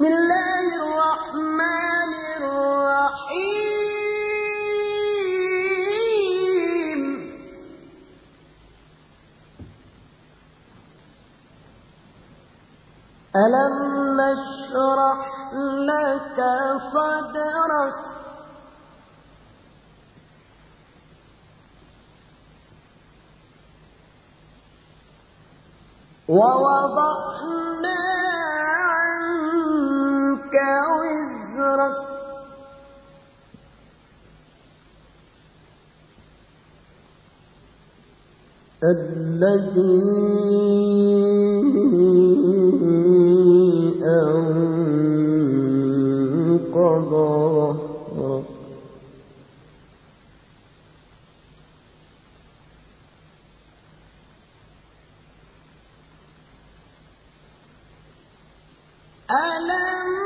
بسم الله الرحمن الرحيم. ألم نشرح لك صدرك؟ ووضعنا وزرك الذي أنقض ألم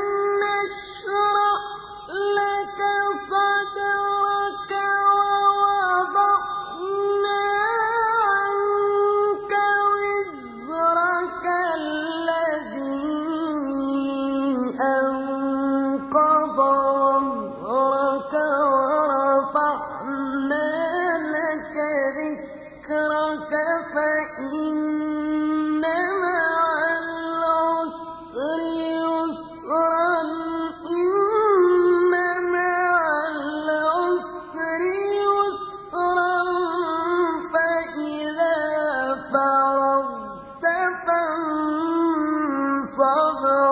above